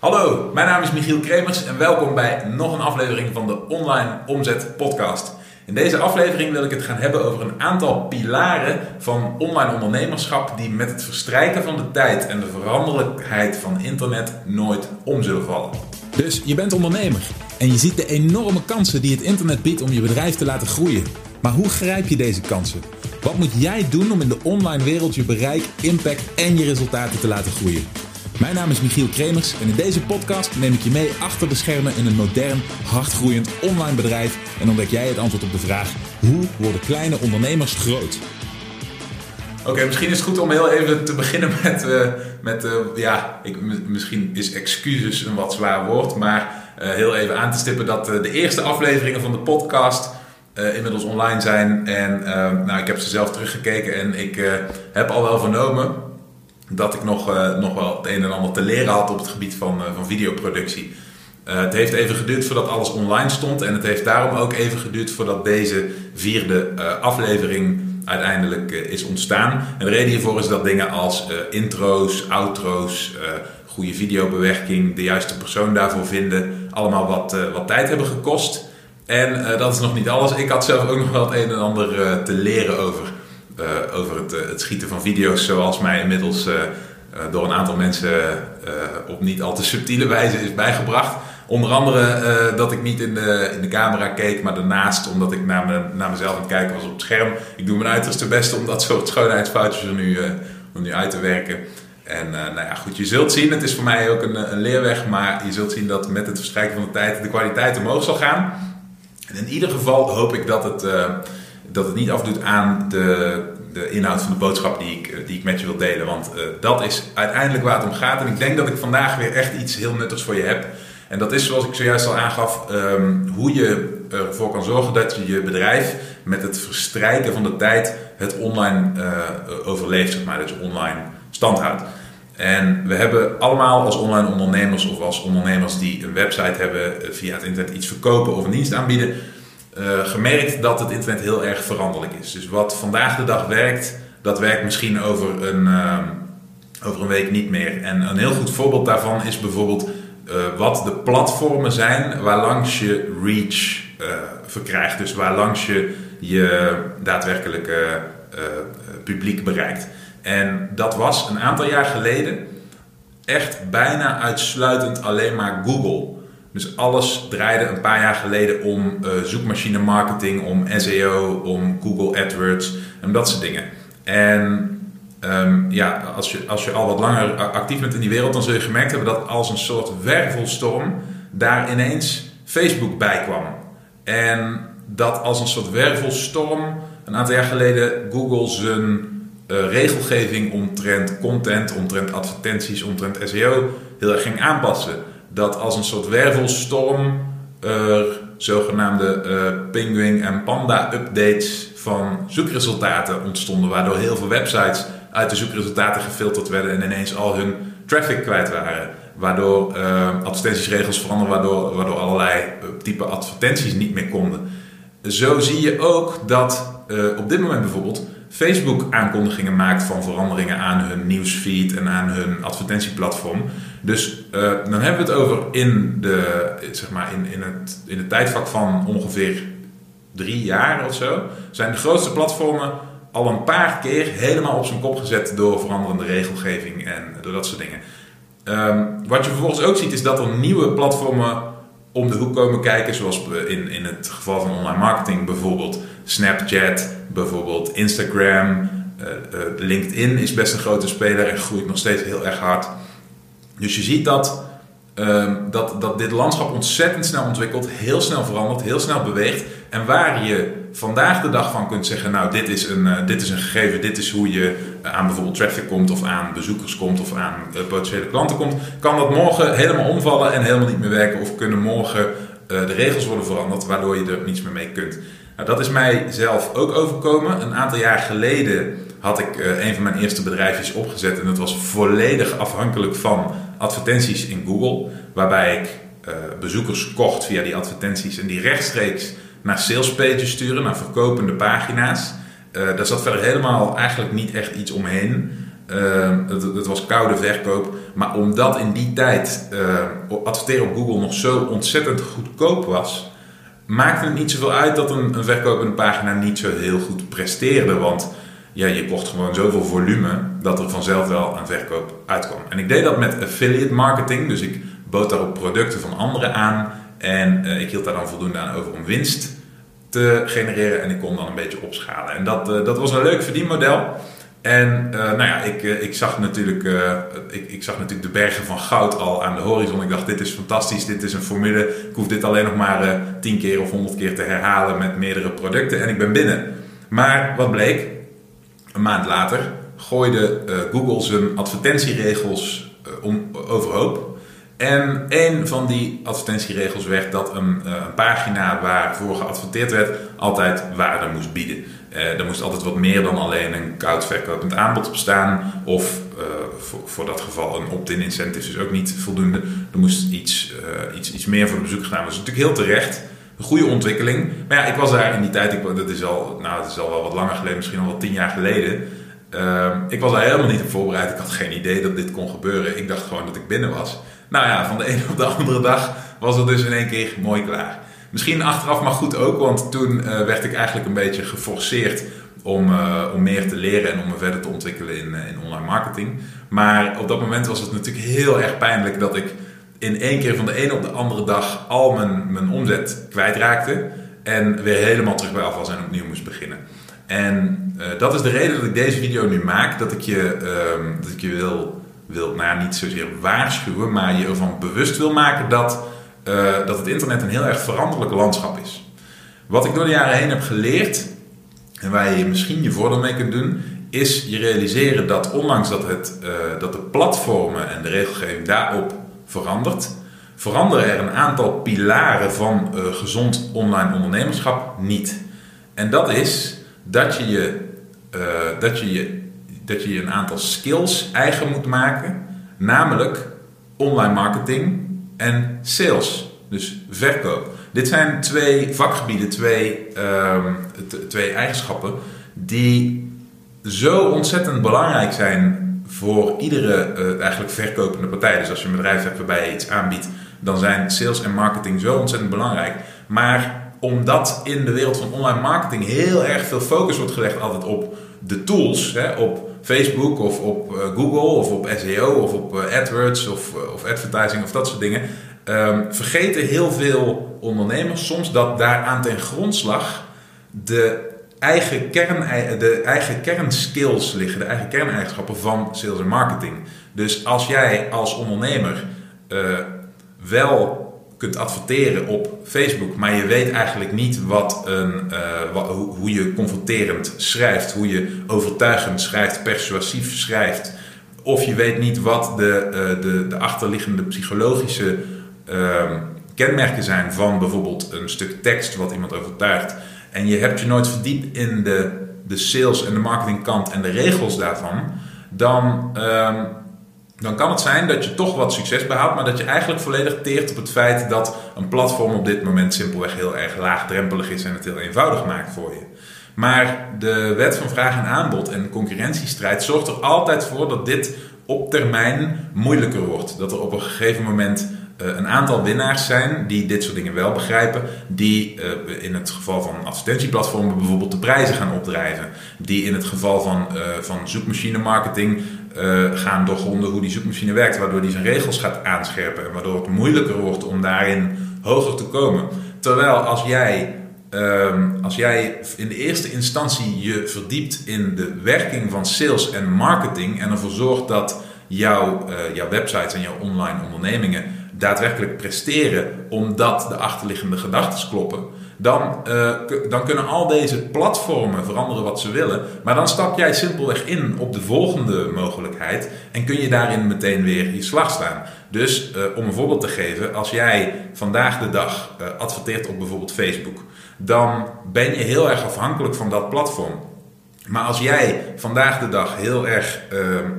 Hallo, mijn naam is Michiel Kremers en welkom bij nog een aflevering van de Online Omzet Podcast. In deze aflevering wil ik het gaan hebben over een aantal pilaren van online ondernemerschap die met het verstrijken van de tijd en de veranderlijkheid van internet nooit om zullen vallen. Dus je bent ondernemer en je ziet de enorme kansen die het internet biedt om je bedrijf te laten groeien. Maar hoe grijp je deze kansen? Wat moet jij doen om in de online wereld je bereik, impact en je resultaten te laten groeien? Mijn naam is Michiel Kremers en in deze podcast neem ik je mee achter de schermen in een modern, hardgroeiend online bedrijf en ontdek jij het antwoord op de vraag: hoe worden kleine ondernemers groot? Oké, misschien is het goed om heel even te beginnen met, uh, met uh, ja, ik, misschien is excuses een wat zwaar woord, maar uh, heel even aan te stippen dat de eerste afleveringen van de podcast inmiddels online zijn. En nou, ik heb ze zelf teruggekeken en ik heb al wel vernomen dat ik nog, nog wel het een en ander te leren had op het gebied van, van videoproductie. het heeft even geduurd voordat alles online stond en het heeft daarom ook even geduurd voordat deze vierde aflevering uiteindelijk is ontstaan. En de reden hiervoor is dat dingen als intro's, outro's, goede videobewerking, de juiste persoon daarvoor vinden, allemaal wat, wat tijd hebben gekost. En dat is nog niet alles. Ik had zelf ook nog wel het een en ander te leren over, over het, het, schieten van video's, zoals mij inmiddels door een aantal mensen op niet al te subtiele wijze is bijgebracht. Onder andere dat ik niet in de, in de camera keek, maar daarnaast omdat ik naar, me, naar mezelf aan het kijken was op het scherm. Ik doe mijn uiterste best om dat soort schoonheidsfoutjes er nu, er nu uit te werken. En nou ja, goed, je zult zien, het is voor mij ook een, een leerweg, maar je zult zien dat met het verstrijken van de tijd de kwaliteit omhoog zal gaan. En in ieder geval hoop ik dat het, dat het niet afdoet aan de, de inhoud van de boodschap die ik, die ik met je wil delen. Want dat is uiteindelijk waar het om gaat. En ik denk dat ik vandaag weer echt iets heel nuttigs voor je heb. En dat is zoals ik zojuist al aangaf, um, hoe je ervoor kan zorgen dat je je bedrijf met het verstrijken van de tijd het online uh, overleeft, zeg maar, dat je online stand houdt. En we hebben allemaal als online ondernemers of als ondernemers die een website hebben, eh, via het internet iets verkopen of een dienst aanbieden, uh, gemerkt dat het internet heel erg veranderlijk is. Dus wat vandaag de dag werkt, dat werkt misschien over een, uh, over een week niet meer. En een heel goed voorbeeld daarvan is bijvoorbeeld uh, wat de platformen zijn waarlangs je reach uh, verkrijgt. Dus waarlangs je je daadwerkelijke publiek bereikt. En dat was een aantal jaar geleden echt bijna uitsluitend alleen maar Google. Dus alles draaide een paar jaar geleden om zoekmachine marketing, om SEO, om Google AdWords en dat soort dingen. En Um, ja, als je, als je al wat langer actief bent in die wereld, dan zul je gemerkt hebben dat als een soort wervelstorm daar ineens Facebook bij kwam. En dat als een soort wervelstorm een aantal jaar geleden Google zijn uh, regelgeving omtrent content, omtrent advertenties, omtrent SEO heel erg ging aanpassen. Dat als een soort wervelstorm er zogenaamde uh, Penguin en Panda updates van zoekresultaten ontstonden, waardoor heel veel websites uit de zoekresultaten gefilterd werden en ineens al hun traffic kwijt waren. Waardoor uh, advertentiesregels veranderden, waardoor, waardoor allerlei uh, type advertenties niet meer konden. Zo zie je ook dat op dit moment bijvoorbeeld Facebook aankondigingen maakt van veranderingen aan hun nieuwsfeed en aan hun advertentieplatform. Dus dan hebben we het over in de, zeg maar in, in, het, in het tijdvak van ongeveer drie jaar of zo, zijn de grootste platformen al een paar keer helemaal op zijn kop gezet door veranderende regelgeving en door dat soort dingen. Um, wat je vervolgens ook ziet is dat er nieuwe platformen om de hoek komen kijken, zoals in, in het geval van online marketing bijvoorbeeld Snapchat, bijvoorbeeld Instagram, uh, uh, LinkedIn is best een grote speler en groeit nog steeds heel erg hard. Dus je ziet dat, uh, dat, dat dit landschap ontzettend snel ontwikkelt, heel snel verandert, heel snel beweegt. En waar je vandaag de dag van kunt zeggen, nou dit is een, uh, dit is een gegeven, dit is hoe je aan bijvoorbeeld traffic komt of aan bezoekers komt of aan uh, potentiële klanten komt, kan dat morgen helemaal omvallen en helemaal niet meer werken of kunnen morgen uh, de regels worden veranderd waardoor je er niets meer mee kunt. Nou, dat is mij zelf ook overkomen. Een aantal jaar geleden had ik een van mijn eerste bedrijfjes opgezet en dat was volledig afhankelijk van advertenties in Google, waarbij ik bezoekers kocht via die advertenties en die rechtstreeks naar salespages sturen, naar verkopende pagina's. Uh, daar zat verder helemaal eigenlijk niet echt iets omheen. Ehm, het, het, was koude verkoop. Maar omdat in die tijd uh, adverteren op Google nog zo ontzettend goedkoop was, maakte het niet zoveel uit dat een, een verkopende pagina niet zo heel goed presteerde. Want ja, je kocht gewoon zoveel volume dat er vanzelf wel een verkoop uitkwam. En ik deed dat met affiliate marketing. Dus ik bood daarop producten van anderen aan. En uh, ik hield daar dan voldoende aan over om winst te genereren. En ik kon dan een beetje opschalen. En dat, uh, dat was een leuk verdienmodel. En uh, nou ja, ik, ik, zag natuurlijk, ik, ik, zag natuurlijk de bergen van goud al aan de horizon. Ik dacht, dit is fantastisch, dit is een formule. Ik hoef dit alleen nog maar 10 keer of 100 keer te herhalen met meerdere producten. En ik ben binnen. Maar wat bleek? Een maand later gooide Google zijn advertentieregels om, overhoop. En een van die advertentieregels werd dat een, uh, een pagina waarvoor geadverteerd werd altijd waarde moest bieden. Uh, er moest altijd wat meer dan alleen een koud verkopend aanbod op staan. Of uh, voor, dat geval een opt-in incentive is ook niet voldoende. Er moest iets, iets, iets meer voor de bezoek gedaan. Dat is natuurlijk heel terecht. Een goede ontwikkeling. Maar ja, ik was daar in die tijd, ik, dat, is al, nou, dat is al wel wat langer geleden, misschien al wel tien jaar geleden. ik was daar helemaal niet op voorbereid. Ik had geen idee dat dit kon gebeuren. Ik dacht gewoon dat ik binnen was. Nou ja, van de ene op de andere dag was het dus in één keer mooi klaar. Misschien achteraf maar goed ook, want toen uh, werd ik eigenlijk een beetje geforceerd om, uh, om meer te leren en om me verder te ontwikkelen in, uh, in online marketing. Maar op dat moment was het natuurlijk heel erg pijnlijk dat ik in één keer van de ene op de andere dag al mijn, mijn omzet kwijtraakte. En weer helemaal terug bij af was en opnieuw moest beginnen. En dat is de reden dat ik deze video nu maak. Dat ik je, ehm, dat ik je wil wil, nou niet zozeer waarschuwen, maar je ervan bewust wil maken dat, uh, dat het internet een heel erg veranderlijk landschap is. Wat ik door de jaren heen heb geleerd, en waar je misschien je voordeel mee kunt doen, is je realiseren dat ondanks dat, het, uh, dat de platformen en de regelgeving daarop verandert, veranderen er een aantal pilaren van uh, gezond online ondernemerschap niet. En dat is dat je je, dat je, je dat je een aantal skills eigen moet maken, namelijk online marketing en sales, dus verkoop. Dit zijn twee vakgebieden, twee, um, twee eigenschappen die zo ontzettend belangrijk zijn voor iedere uh, eigenlijk verkopende partij. Dus als je een bedrijf hebt waarbij je iets aanbiedt, dan zijn sales en marketing zo ontzettend belangrijk. Maar omdat in de wereld van online marketing heel erg veel focus wordt gelegd altijd op de tools, hè, op Facebook of op uh, Google of op SEO of op uh, AdWords of, uh, of advertising of dat soort dingen. Um, vergeten heel veel ondernemers soms dat daar aan ten grondslag de eigen, kern, de eigen kernskills liggen, de eigen kerneigenschappen van sales en marketing. Dus als jij als ondernemer wel kunt adverteren op Facebook, maar je weet eigenlijk niet wat een, wat, hoe, je confronterend schrijft, hoe je overtuigend schrijft, persuasief schrijft, of je weet niet wat de, uh, de, de achterliggende psychologische uh, kenmerken zijn van bijvoorbeeld een stuk tekst wat iemand overtuigt, en je hebt je nooit verdiept in de, de sales en de marketingkant en de regels daarvan, dan ehm, dan kan het zijn dat je toch wat succes behaalt, maar dat je eigenlijk volledig teert op het feit dat een platform op dit moment simpelweg heel erg laagdrempelig is en het heel eenvoudig maakt voor je. Maar de wet van vraag en aanbod en concurrentiestrijd zorgt er altijd voor dat dit op termijn moeilijker wordt. Dat er op een gegeven moment uh, een aantal winnaars zijn die dit soort dingen wel begrijpen, die uh, in het geval van advertentieplatformen bijvoorbeeld de prijzen gaan opdrijven, die in het geval van, uh, van zoekmachine marketing uh, gaan doorgronden hoe die zoekmachine werkt, waardoor die zijn regels gaat aanscherpen en waardoor het moeilijker wordt om daarin hoger te komen. Terwijl als jij, uh, als jij in de eerste instantie je verdiept in de werking van sales en marketing en ervoor zorgt dat jouw, uh, jouw websites en jouw online ondernemingen daadwerkelijk presteren omdat de achterliggende gedachten kloppen dan, uh, dan kunnen al deze platformen veranderen wat ze willen. Maar dan stap jij simpelweg in op de volgende mogelijkheid en kun je daarin meteen weer je slag staan. Dus uh, om een voorbeeld te geven, als jij vandaag de dag uh, adverteert op bijvoorbeeld Facebook, dan ben je heel erg afhankelijk van dat platform. Maar als jij vandaag de dag heel erg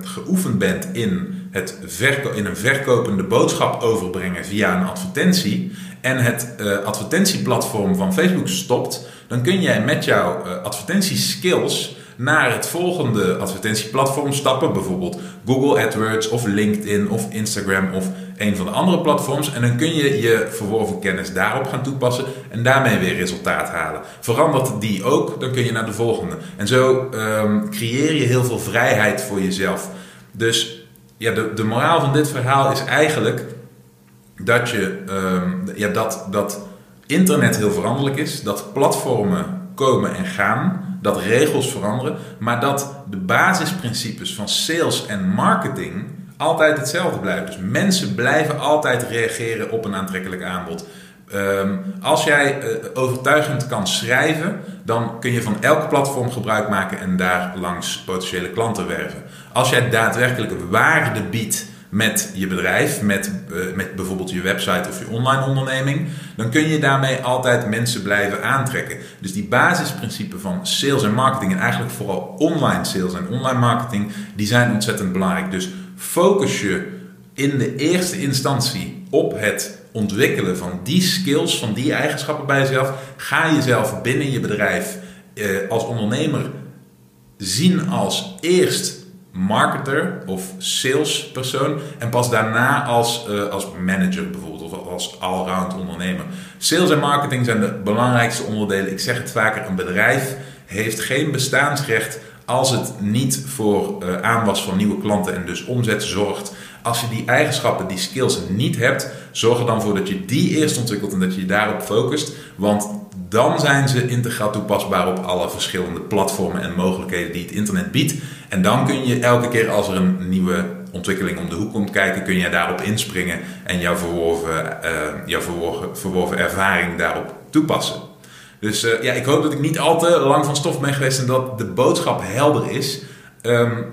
geoefend bent in, het in een verkopende boodschap overbrengen via een advertentie en het uh, advertentieplatform van Facebook stopt, dan kun jij met jouw uh, advertentieskills naar het volgende advertentieplatform stappen. Bijvoorbeeld Google AdWords of LinkedIn of Instagram of een van de andere platforms. En dan kun je je verworven kennis daarop gaan toepassen en daarmee weer resultaat halen. Verandert die ook, dan kun je naar de volgende. En zo um, creëer je heel veel vrijheid voor jezelf. Dus ja, de, de moraal van dit verhaal is eigenlijk dat, je, um, ja, dat, dat internet heel veranderlijk is, dat platformen komen en gaan, dat regels veranderen, maar dat de basisprincipes van sales en marketing altijd hetzelfde blijven. Dus mensen blijven altijd reageren op een aantrekkelijk aanbod. Um, als jij uh, overtuigend kan schrijven, dan kun je van elk platform gebruik maken en daar langs potentiële klanten werven. Als jij daadwerkelijk waarde biedt met je bedrijf, met, uh, met bijvoorbeeld je website of je online onderneming, dan kun je daarmee altijd mensen blijven aantrekken. Dus die basisprincipes van sales en marketing en eigenlijk vooral online sales en online marketing, die zijn ontzettend belangrijk. Dus focus je in de eerste instantie op het ontwikkelen van die skills, van die eigenschappen bij jezelf. Ga jezelf binnen je bedrijf eh, als ondernemer zien als eerst marketer of salespersoon en pas daarna als, uh, als manager bijvoorbeeld of als allround ondernemer. Sales en marketing zijn de belangrijkste onderdelen. Ik zeg het vaker, een bedrijf heeft geen bestaansrecht als het niet voor uh, aanwas van nieuwe klanten en dus omzet zorgt. Als je die eigenschappen, die skills niet hebt, zorg er dan voor dat je die eerst ontwikkelt en dat je je daarop focust. Want dan zijn ze integraal toepasbaar op alle verschillende platformen en mogelijkheden die het internet biedt. En dan kun je elke keer als er een nieuwe ontwikkeling om de hoek komt kijken, kun je daarop inspringen en jouw verworven, uh, jouw verworven, ervaring daarop toepassen. Dus uh, ja, ik hoop dat ik niet al te lang van stof ben geweest en dat de boodschap helder is. Um,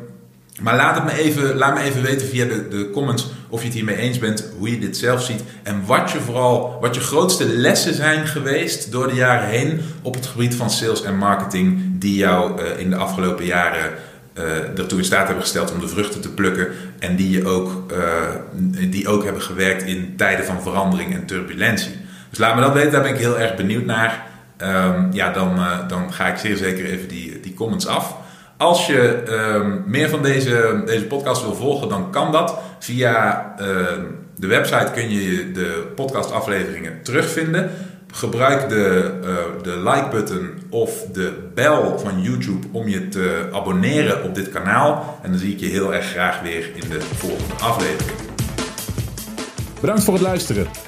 maar laat, het me even, laat me even weten via de, de comments of je het hiermee eens bent, hoe je dit zelf ziet en wat je vooral, wat je grootste lessen zijn geweest door de jaren heen op het gebied van sales en marketing die jou uh, in de afgelopen jaren uh, ertoe in staat hebben gesteld om de vruchten te plukken en die, je ook, uh, die ook hebben gewerkt in tijden van verandering en turbulentie. Dus laat me dat weten, daar ben ik heel erg benieuwd naar. Um, ja, dan, dan ga ik zeer zeker even die, die comments af. Als je uh, meer van deze, deze podcast wil volgen, dan kan dat. Via uh, de website kun je de podcastafleveringen terugvinden. Gebruik de, uh, de like-button of de bel van YouTube om je te abonneren op dit kanaal. En dan zie ik je heel erg graag weer in de volgende aflevering. Bedankt voor het luisteren.